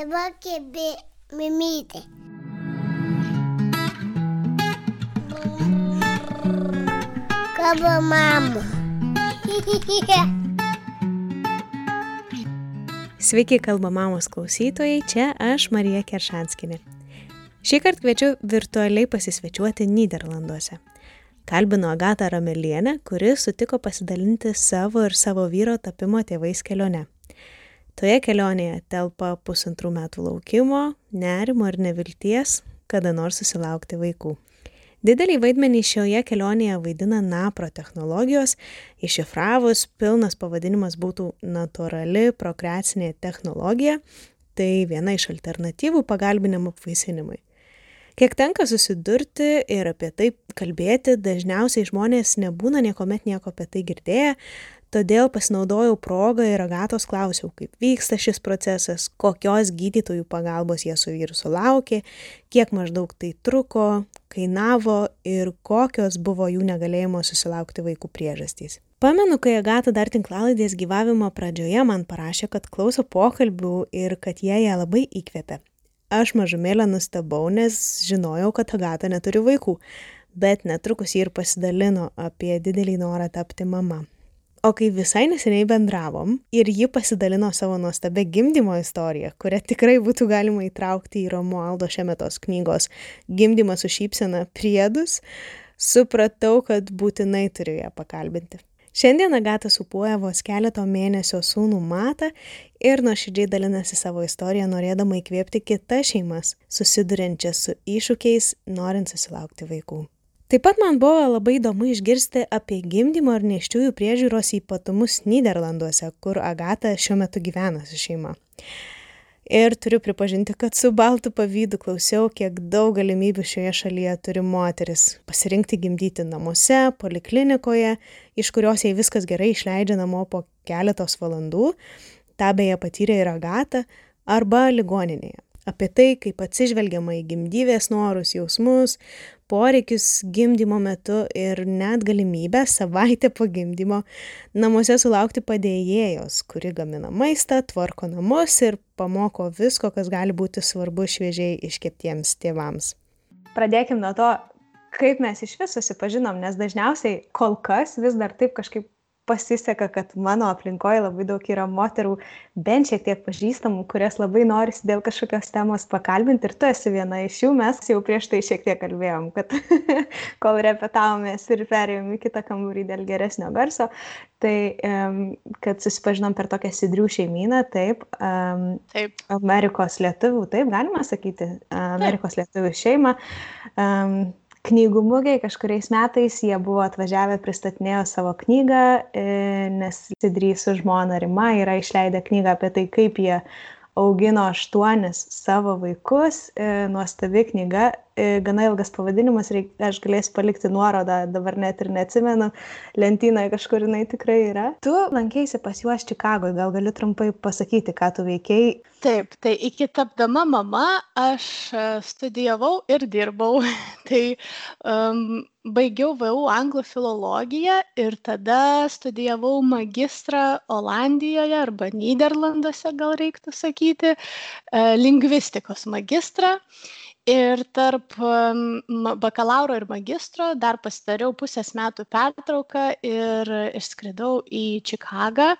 Dabar kėbė mimytė. Kabo mamo. Sveiki, kalba mamos klausytojai, čia aš Marija Keršanskinė. Šį kartą kviečiu virtualiai pasisvečiuoti Niderlanduose. Kalbinu Agatą Ramelienę, kuri sutiko pasidalinti savo ir savo vyro tapimo tėvais kelionę. Toje kelionėje telpa pusantrų metų laukimo, nerimo ir nevilties, kada nors susilaukti vaikų. Didelį vaidmenį šioje kelionėje vaidina NAPRO technologijos, iššifravus pilnas pavadinimas būtų natūrali prokreacinė technologija, tai viena iš alternatyvų pagalbiniam apvaisinimui. Kiek tenka susidurti ir apie tai kalbėti, dažniausiai žmonės nebūna niekuomet nieko apie tai girdėję, todėl pasinaudojau progą ir agatos klausiau, kaip vyksta šis procesas, kokios gydytojų pagalbos jie su vyru sulaukė, kiek maždaug tai truko, kainavo ir kokios buvo jų negalėjimo susilaukti vaikų priežastys. Pamenu, kai Agata dar tinklalaidės gyvavimo pradžioje man parašė, kad klauso pokalbių ir kad jie ją labai įkvėpė. Aš mažumėlę nustebau, nes žinojau, kad Agata neturi vaikų, bet netrukus jį ir pasidalino apie didelį norą tapti mama. O kai visai neseniai bendravom ir ji pasidalino savo nuostabę gimdymo istoriją, kurią tikrai būtų galima įtraukti į Romualdo Šemetos knygos Gimdymas su šypsena priedus, supratau, kad būtinai turiu ją pakalbinti. Šiandien Agata supuoja vos keleto mėnesio sūnų Matą ir nuoširdžiai dalinasi savo istoriją, norėdama įkvėpti kitas šeimas, susiduriančias su iššūkiais, norint susilaukti vaikų. Taip pat man buvo labai įdomu išgirsti apie gimdymo ir neščiųjų priežiūros ypatumus Niderlanduose, kur Agata šiuo metu gyvena su šeima. Ir turiu pripažinti, kad su baltu pavydu klausiau, kiek daug galimybių šioje šalyje turi moteris pasirinkti gimdyti namuose, poliklinikoje, iš kurios jai viskas gerai išleidžia namo po keletos valandų, tą beje patyrė ir Agata, arba ligoninėje. Apie tai, kaip atsižvelgiama į gimdyvės norus, jausmus, poreikius gimdymo metu ir net galimybę savaitę po gimdymo namuose sulaukti padėjėjos, kuri gamina maistą, tvarko namus ir pamoko visko, kas gali būti svarbu šviežiai iškeptiems tėvams. Pradėkime nuo to, kaip mes iš viso susipažinom, nes dažniausiai kol kas vis dar taip kažkaip pasiseka, kad mano aplinkoje labai daug yra moterų, bent šiek tiek pažįstamų, kurias labai norisi dėl kažkokios temos pakalbinti ir tu esi viena iš jų, mes jau prieš tai šiek tiek kalbėjom, kad kol repetavomės ir perėjom į kitą kambarį dėl geresnio garso, tai kad susipažinom per tokią sidrių šeimyną, taip, taip. Amerikos lietuvių, taip galima sakyti, Amerikos lietuvių šeimą knygų mugėj kažkuriais metais jie buvo atvažiavę pristatinėjo savo knygą e, nes sidrys su žmona rima yra išleidę knygą apie tai kaip jie augino aštuonis savo vaikus. E, nuostabi knyga gana ilgas pavadinimas, reik, aš galėsiu palikti nuorodą, dabar net ir neatsimenu, lentynoje kažkur jinai tikrai yra. Tu lankėsi pas juos Čikagoje, gal gali trumpai pasakyti, ką tu veikiai? Taip, tai iki tapdama mama aš e, studijavau ir dirbau. tai um, baigiau VU anglų filologiją ir tada studijavau magistrą Olandijoje arba Niderlanduose, gal reiktų sakyti, e, lingvistikos magistrą ir tarp bakalauro ir magistro dar pasidariau pusės metų pertrauką ir išskridau į Čikagą.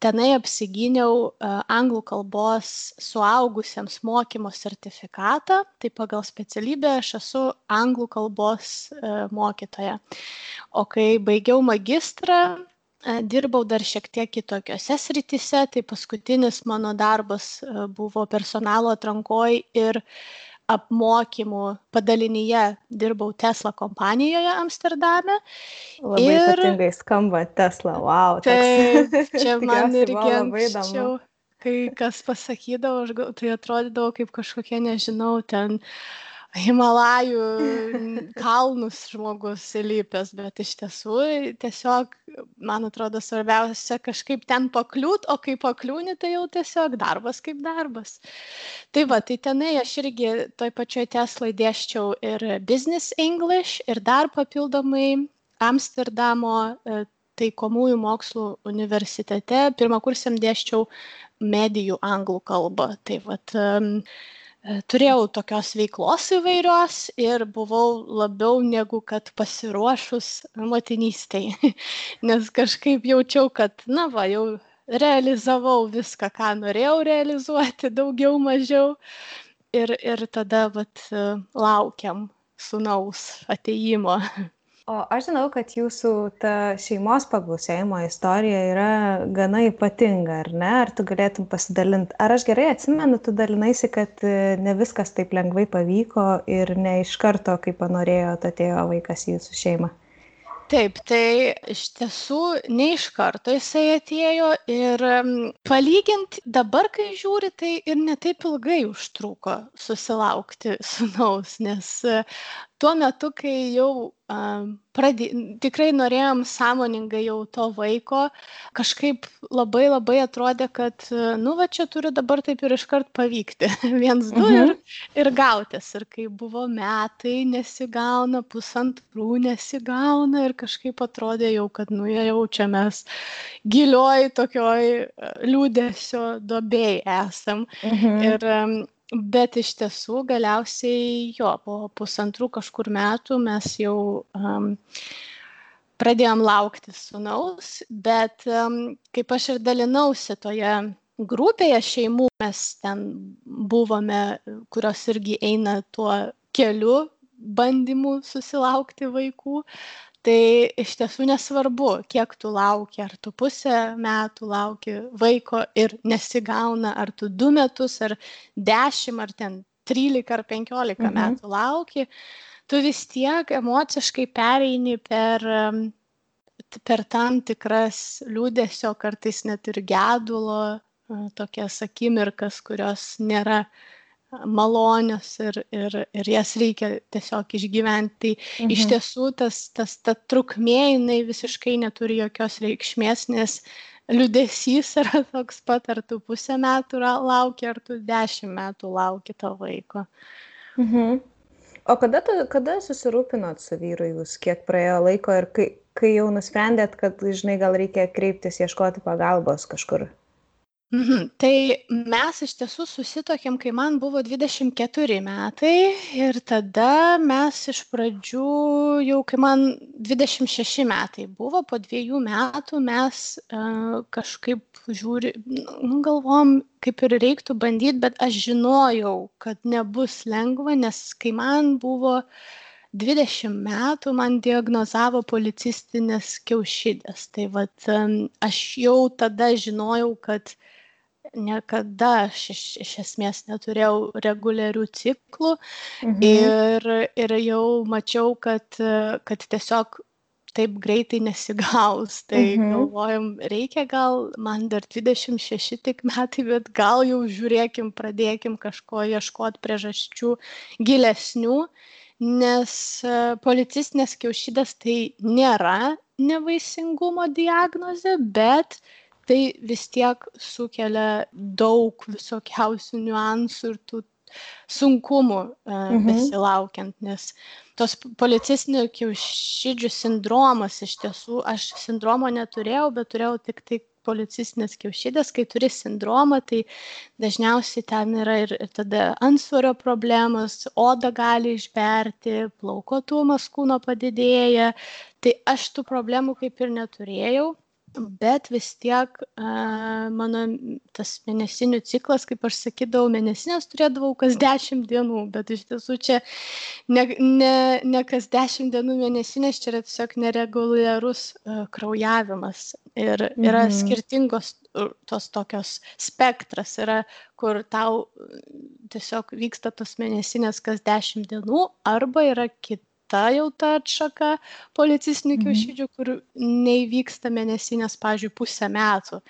Tenai apsigyniau anglų kalbos suaugusiems mokymo sertifikatą, tai pagal specialybę aš esu anglų kalbos mokytoja. O kai baigiau magistrą, dirbau dar šiek tiek kitokiose srityse, tai paskutinis mano darbas buvo personalo atrankoj ir apmokymų padalinyje dirbau Tesla kompanijoje Amsterdame. Labai ir... ypatingai skamba Tesla, wow. Taip, čia man irgi anksčiau, kai kas pasakydavo, aš, tai atrodydavo kaip kažkokie, nežinau, ten uh, Himalajų kalnus žmogus įlipęs, bet iš tiesų tiesiog, man atrodo, svarbiausia kažkaip ten pakliūt, o kai pakliūni, tai jau tiesiog darbas kaip darbas. Tai va, tai tenai aš irgi toj pačioj Teslai dėščiau ir Business English ir dar papildomai Amsterdamo e, taikomųjų mokslų universitete. Pirmą kursiam dėščiau medijų anglų kalbą. Tai vat, turėjau tokios veiklos įvairios ir buvau labiau negu kad pasiruošus motinystei, nes kažkaip jaučiau, kad, na va, jau realizavau viską, ką norėjau realizuoti, daugiau, mažiau. Ir, ir tada vat, laukiam sunaus ateimo. O aš žinau, kad jūsų ta šeimos pagausėjimo istorija yra gana ypatinga, ar ne? Ar tu galėtum pasidalinti? Ar aš gerai atsimenu, tu dalinaisi, kad e, ne viskas taip lengvai pavyko ir ne iš karto, kaip panorėjo, atėjo vaikas į jūsų šeimą? taip tai iš tiesų ne iš karto jisai atėjo ir palygint dabar kai žiūri tai ir ne taip ilgai užtruko susilaukti sūnaus nes tuo metu, kai jau pradė, tikrai norėjom sąmoningai jau to vaiko, kažkaip labai labai atrodė, kad, nu, va čia turi dabar taip ir iškart pavykti. Viens, du mhm. ir, ir gautis. Ir kai buvo metai, nesigauna, pusantrų nesigauna ir kažkaip atrodė jau, kad, nu, jaučiamės gilioj tokioj liūdėsio dobėjai esam. Mhm. Ir bet iš tiesų galiausiai jo po pusantrų kažkur metų mes jau um, pradėjom laukti sūnaus, bet um, kaip aš ir dalinausi toje grupėje šeimų, mes ten buvome, kurios irgi eina tuo keliu bandymų susilaukti vaikų, tai iš tiesų nesvarbu kiek tu lauki ar tu pusę metų lauki vaiko ir nesigauna ar tu du metus ar dešim ar ten trylika ar penkiolika mhm. metų lauki tu vis tiek emociškai pereini per per tam tikras liūdėsio kartais net ir gedulo tokias akimirkas kurios nėra malonios ir, ir, ir jas reikia tiesiog išgyventi. Tai mhm. iš tiesų tas, tas, ta trukmė, jinai visiškai neturi jokios reikšmės, nes liudesys yra toks pat, ar tu pusę metų lauki, ar tu dešimt metų lauki to vaiko. Mhm. O kada, tu, kada susirūpinot su vyru jūs, kiek praėjo laiko ir kai, kai jau nusprendėt, kad, žinai, gal reikia kreiptis, ieškoti pagalbos kažkur? Mhm. Tai mes iš tiesų susitokėm, kai man buvo 24 metai ir tada mes iš pradžių, jau kai man 26 metai buvo, po dviejų metų mes uh, kažkaip žiūri, nu, galvom, kaip ir reiktų bandyti, bet aš žinojau, kad nebus lengva, nes kai man buvo 20 metų man diagnozavo policistinės kiaušidės. Tai um, aš jau tada žinojau, kad uh, niekada aš iš, iš esmės neturėjau reguliarių ciklų mhm. ir, ir jau mačiau, kad, kad tiesiog taip greitai nesigaus. Tai mhm. galvojom, reikia gal, man dar 26 tik metai, bet gal jau žiūrėkim, pradėkim kažko ieškoti priežasčių gilesnių, nes policistinės kiaušydės tai nėra nevaisingumo diagnozė, bet tai vis tiek sukelia daug visokiausių niuansų ir tų sunkumų mhm. besilaukiant, nes tos policistinių kiaušidžių sindromas iš tiesų, aš sindromo neturėjau, bet turėjau tik tai policistinės kiaušidės, kai turi sindromą, tai dažniausiai ten yra ir, ir tada ansvario problemos, oda gali išberti, plaukotumas kūno padidėja, tai aš tų problemų kaip ir neturėjau, bet vis tiek mano tas mėnesinių ciklas, kaip aš sakydavau, mėnesinės turėdavau kas dešimt dienų, bet iš tiesų čia ne, ne, ne kas dešimt dienų mėnesinės, čia yra tiesiog nereguliarus kraujavimas. Ir yra mhm. skirtingos tos tokios spektras, yra, kur tau tiesiog vyksta tos mėnesinės kas dešimt dienų, arba yra kit kita jau ta atšaka policistinių mhm. kiaušidžių, kur neįvyksta mėnesinės, pavyzdžiui, pusę metų.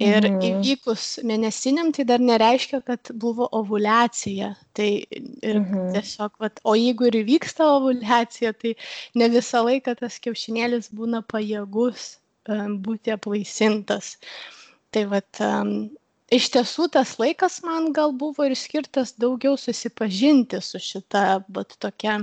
Ir mhm. įvykus mėnesiniam, tai dar nereiškia, kad buvo ovulacija. Tai ir mhm. tiesiog, vat, o jeigu ir įvyksta ovulacija, tai ne visą laiką tas kiaušinėlis būna pajėgus um, būti aplaisintas. Tai vat, um, iš tiesų tas laikas man gal buvo ir skirtas daugiau susipažinti su šita, bet tokia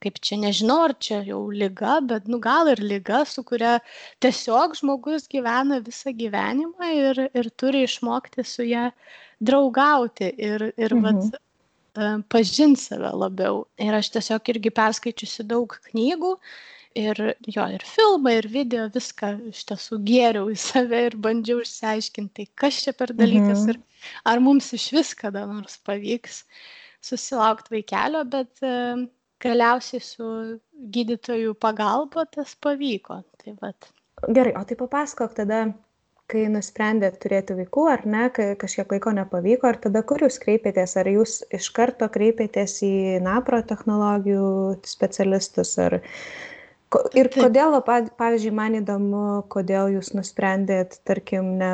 kaip čia nežinau, ar čia jau lyga, bet nu gal ir lyga, su kuria tiesiog žmogus gyvena visą gyvenimą ir, ir turi išmokti su ją draugauti ir, ir mhm. vat, e, pažinti save labiau. Ir aš tiesiog irgi perskaičiusi daug knygų ir jo, ir filmą, ir video, viską iš tiesų gėriau į save ir bandžiau išsiaiškinti, kas čia per dalykas mhm. ir ar mums iš vis kada nors pavyks susilaukti vaikelio, bet galiausiai su gydytojų pagalba tas pavyko. Tai vat. Gerai, o tai papasakok tada, kai nusprendėt turėti vaikų, ar ne, kai kažkiek laiko nepavyko, ar tada kur jūs kreipėtės, ar jūs iš karto kreipėtės į NAPRO technologijų specialistus, ar Ir kodėl, pavyzdžiui, man įdomu, kodėl jūs nusprendėt, tarkim, ne,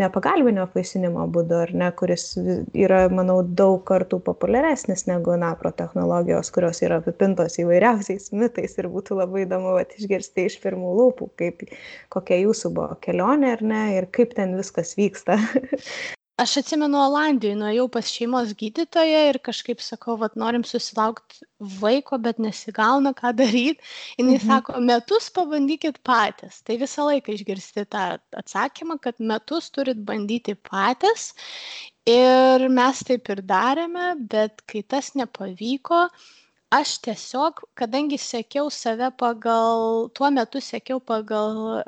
ne pagalbinio apvaisinimo būdu, ar ne, kuris yra, manau, daug kartų populiaresnis negu NAPRO technologijos, kurios yra apipintos įvairiausiais mitais ir būtų labai įdomu vat, išgirsti iš pirmų lūpų, kaip, kokia jūsų buvo kelionė, ar ne, ir kaip ten viskas vyksta. aš atsimenu olandijoj nuėjau pas šeimos gydytoją ir kažkaip sakau vat norim susilaukt vaiko bet nesigauna ką daryt. Jinai mhm. sako metus pabandykit patys. Tai visą laiką išgirsti tą atsakymą kad metus turit bandyti patys. Ir mes taip ir darėme bet kai tas nepavyko aš tiesiog kadangi sekiau save pagal tuo metu sekiau pagal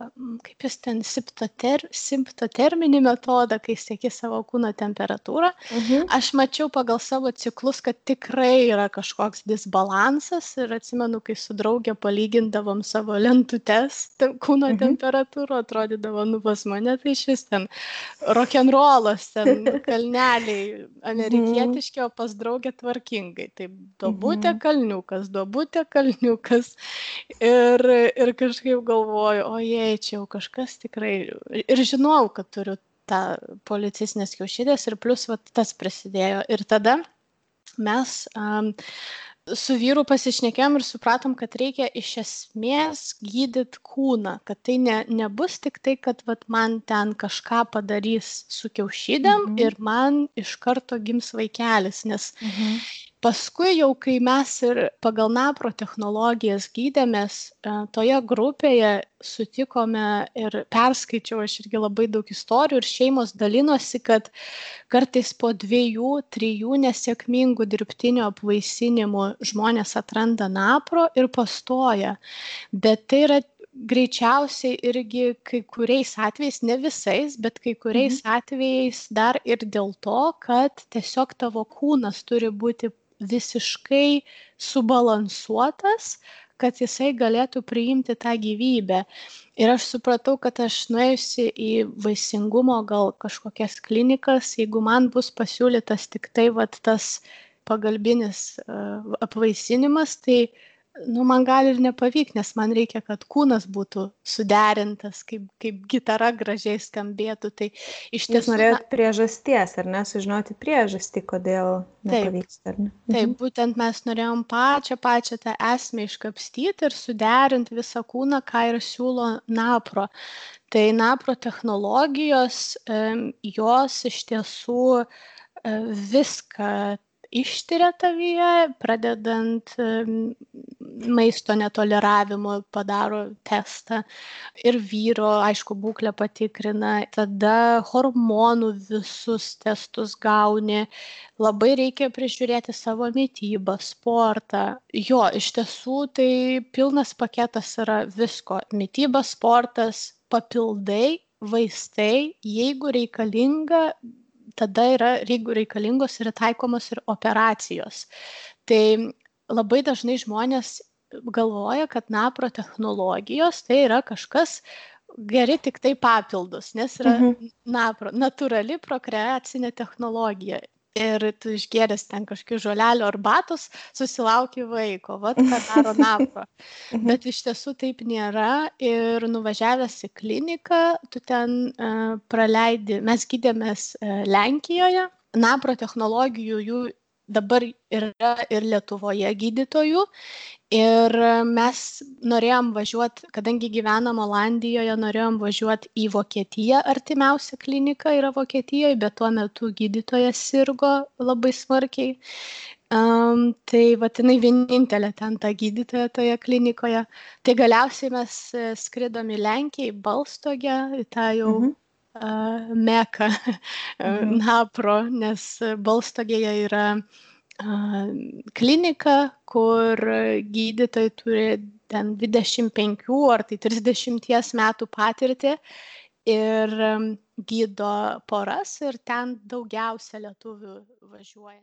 kaip jis ten siptoter simptoterminį metodą kai seki savo kūno temperatūrą mhm. aš mačiau pagal savo ciklus kad tikrai yra kažkoks disbalansas ir atsimenu kai su drauge palygindavom savo lentutes kūno mhm. temperatūrų atrodydavo nu pas mane tai išvis ten rokenrolas ten kalneliai amerikietiški o pas draugę tvarkingai taip duobutė mhm kalniukas, duobutė kalniukas. Ir, ir kažkaip galvoju, ojei, čia jau kažkas tikrai. Ir žinau, kad turiu tą policistinės kiaušydės ir plus va, tas prisidėjo. Ir tada mes um, su vyru pasišnekėjom ir supratom, kad reikia iš esmės gydyti kūną, kad tai ne, nebus tik tai, kad vat, man ten kažką padarys su kiaušydėm mhm. ir man iš karto gims vaikelis, nes mhm paskui jau kai mes ir pagal napro technologijas gydėmės e, toje grupėje sutikome ir perskaičiau aš irgi labai daug istorijų ir šeimos dalinosi kad kartais po dviejų trijų nesėkmingų dirbtinio apvaisinimų žmonės atranda napro ir pastoja bet tai yra greičiausiai irgi kai kuriais atvejais ne visais bet kai kuriais mhm. atvejais dar ir dėl to kad tiesiog tavo kūnas turi būti visiškai subalansuotas, kad jisai galėtų priimti tą gyvybę. Ir aš supratau, kad aš nuėjusi į vaisingumo gal kažkokias klinikas, jeigu man bus pasiūlytas tik tai vat, tas pagalbinis uh, apvaisinimas, tai uh, nu man gali ir nepavykt nes man reikia kad kūnas būtų suderintas kaip kaip gitara gražiai skambėtų. Tai iš tiesų norėjot priežasties ar ne sužinoti priežastį kodėl nepavyksta ar ne? Taip mhm. būtent mes norėjom pačią pačią tą esmę iškapstyt ir suderint visą kūną ką ir siūlo napro. Tai napro technologijos jos iš tiesų e, viską ištiria tavyje, pradedant maisto netoleravimu, padaro testą ir vyro, aišku, būklę patikrina, tada hormonų visus testus gauni, labai reikia prižiūrėti savo mytybą, sportą. Jo, iš tiesų tai pilnas paketas yra visko - mytyba, sportas, papildai, vaistai, jeigu reikalinga, tada yra, jeigu reikalingos, yra taikomos ir operacijos. Tai labai dažnai žmonės galvoja, kad napro technologijos tai yra kažkas geri tik tai papildus, nes yra mhm. napro, natūrali prokreacinė technologija ir tu išgėręs ten kažkokių žolelių arbatos susilauki vaiko, vad ką daro napro. Mhm. Bet iš tiesų taip nėra ir nuvažiavęs į kliniką, tu ten uh, praleidi, mes gydėmės uh, Lenkijoje, napro technologijų jų dabar yra ir Lietuvoje gydytojų. Ir mes norėjom važiuoti, kadangi gyvenam Olandijoje, norėjom važiuoti į Vokietiją, artimiausia klinika yra Vokietijoje, bet tuo metu gydytojas sirgo labai smarkiai. Um, tai vatinai vienintelė ten ta gydytoja toje klinikoje. Tai galiausiai mes e, skridom į Lenkiją, į Balstogę, į tą jau mhm. Uh, meką mhm. Napro, nes Balstogėje yra klinika, kur gydytojai turi ten 25 ar tai 30 metų patirtį ir gydo poras ir ten daugiausia lietuvių važiuoja.